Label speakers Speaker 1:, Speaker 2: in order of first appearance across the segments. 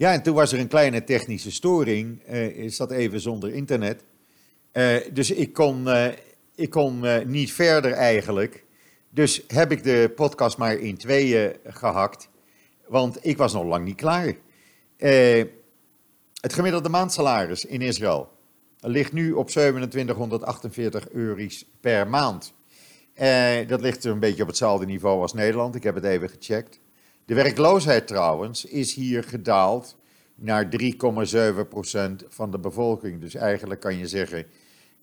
Speaker 1: Ja, en toen was er een kleine technische storing. Uh, is dat even zonder internet. Uh, dus ik kon, uh, ik kon niet verder eigenlijk. Dus heb ik de podcast maar in tweeën gehakt. Want ik was nog lang niet klaar. het gemiddelde maandsalaris in Israël ligt nu op 2748 euro's per maand. dat ligt een beetje op hetzelfde niveau als Nederland. Ik heb het even gecheckt. De werkloosheid trouwens is hier gedaald naar 3,7% van de bevolking. Dus eigenlijk kan je zeggen,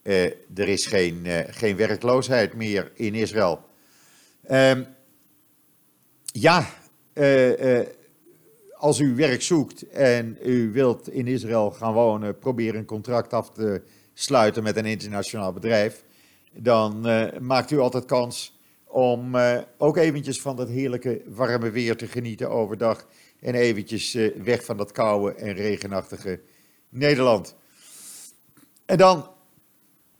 Speaker 1: uh, er is geen, uh, geen werkloosheid meer in Israël. Um, ja, uh, als u werk zoekt en u wilt in Israël gaan wonen, probeer een contract af te sluiten met een internationaal bedrijf. Dan maakt u altijd kans om uh, ook eventjes van dat heerlijke warme weer te genieten overdag. En eventjes uh, weg van dat koude en regenachtige Nederland. En dan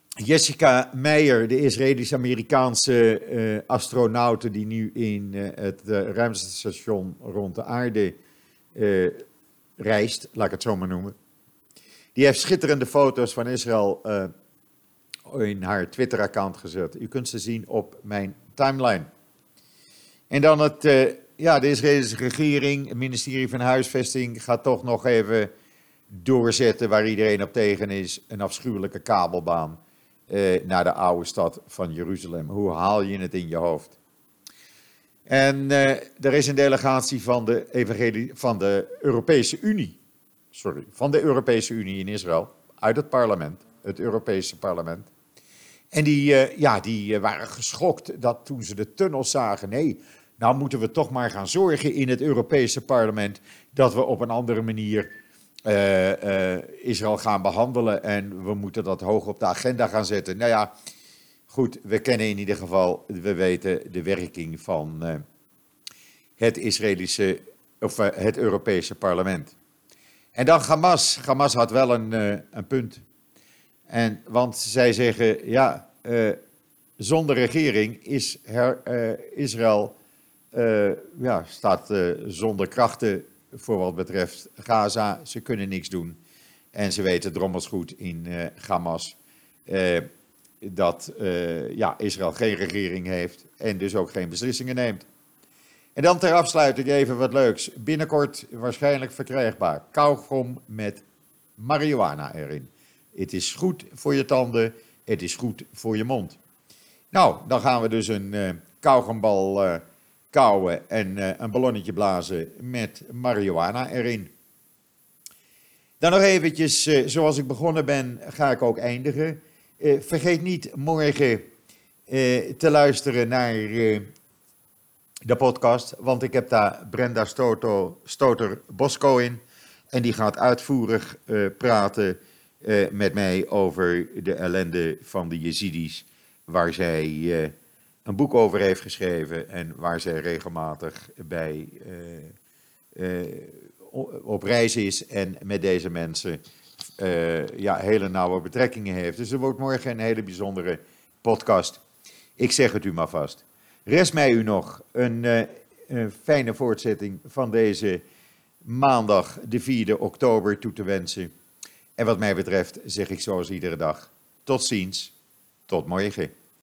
Speaker 1: Jessica Meijer, de Israëlisch-Amerikaanse uh, astronaute die nu in het ruimtestation rond de aarde reist, laat ik het zo maar noemen. Die heeft schitterende foto's van Israël in haar Twitter-account gezet. U kunt ze zien op mijn timeline. En dan het, uh, ja, de Israëlische regering, het ministerie van Huisvesting gaat toch nog even doorzetten waar iedereen op tegen is. Een afschuwelijke kabelbaan uh, naar de oude stad van Jeruzalem. Hoe haal je het in je hoofd? En uh, er is een delegatie van de, evangelie, van de Europese Unie, sorry, van de Europese Unie in Israël, uit het parlement, het Europese parlement. En die, uh, ja, die uh, waren geschokt dat toen ze de tunnels zagen. Nee, nou moeten we toch maar gaan zorgen in het Europese parlement dat we op een andere manier uh, Israël gaan behandelen. En we moeten dat hoog op de agenda gaan zetten. Nou ja, goed, we kennen in ieder geval, we weten de werking van het Israëlische, of het Europese parlement. En dan Hamas. Hamas had wel een, een punt. En, want zij zeggen, ja, uh, zonder regering is her, uh, Israël, uh, ja, staat zonder krachten voor wat betreft Gaza. Ze kunnen niks doen. En ze weten drommels goed in Hamas dat ja, Israël geen regering heeft en dus ook geen beslissingen neemt. En dan ter afsluiting even wat leuks. Binnenkort waarschijnlijk verkrijgbaar. Kauwgom met marihuana erin. Het is goed voor je tanden, het is goed voor je mond. Nou, dan gaan we dus een uh, kauwgombal uh, kauwen en uh, een ballonnetje blazen met marihuana erin. Dan nog eventjes, zoals ik begonnen ben, ga ik ook eindigen. vergeet niet morgen te luisteren naar de podcast, want ik heb daar Brenda Stoto, Stoter Bosco in. En die gaat uitvoerig praten uh, met mij over de ellende van de Jezidis, waar zij uh, een boek over heeft geschreven en waar zij regelmatig bij uh, op reis is en met deze mensen ja, hele nauwe betrekkingen heeft. Dus er wordt morgen een hele bijzondere podcast. Ik zeg het u maar vast. Rest mij u nog een, een fijne voortzetting van deze maandag, de 4e oktober, toe te wensen. En wat mij betreft zeg ik zoals iedere dag, tot ziens, tot morgen.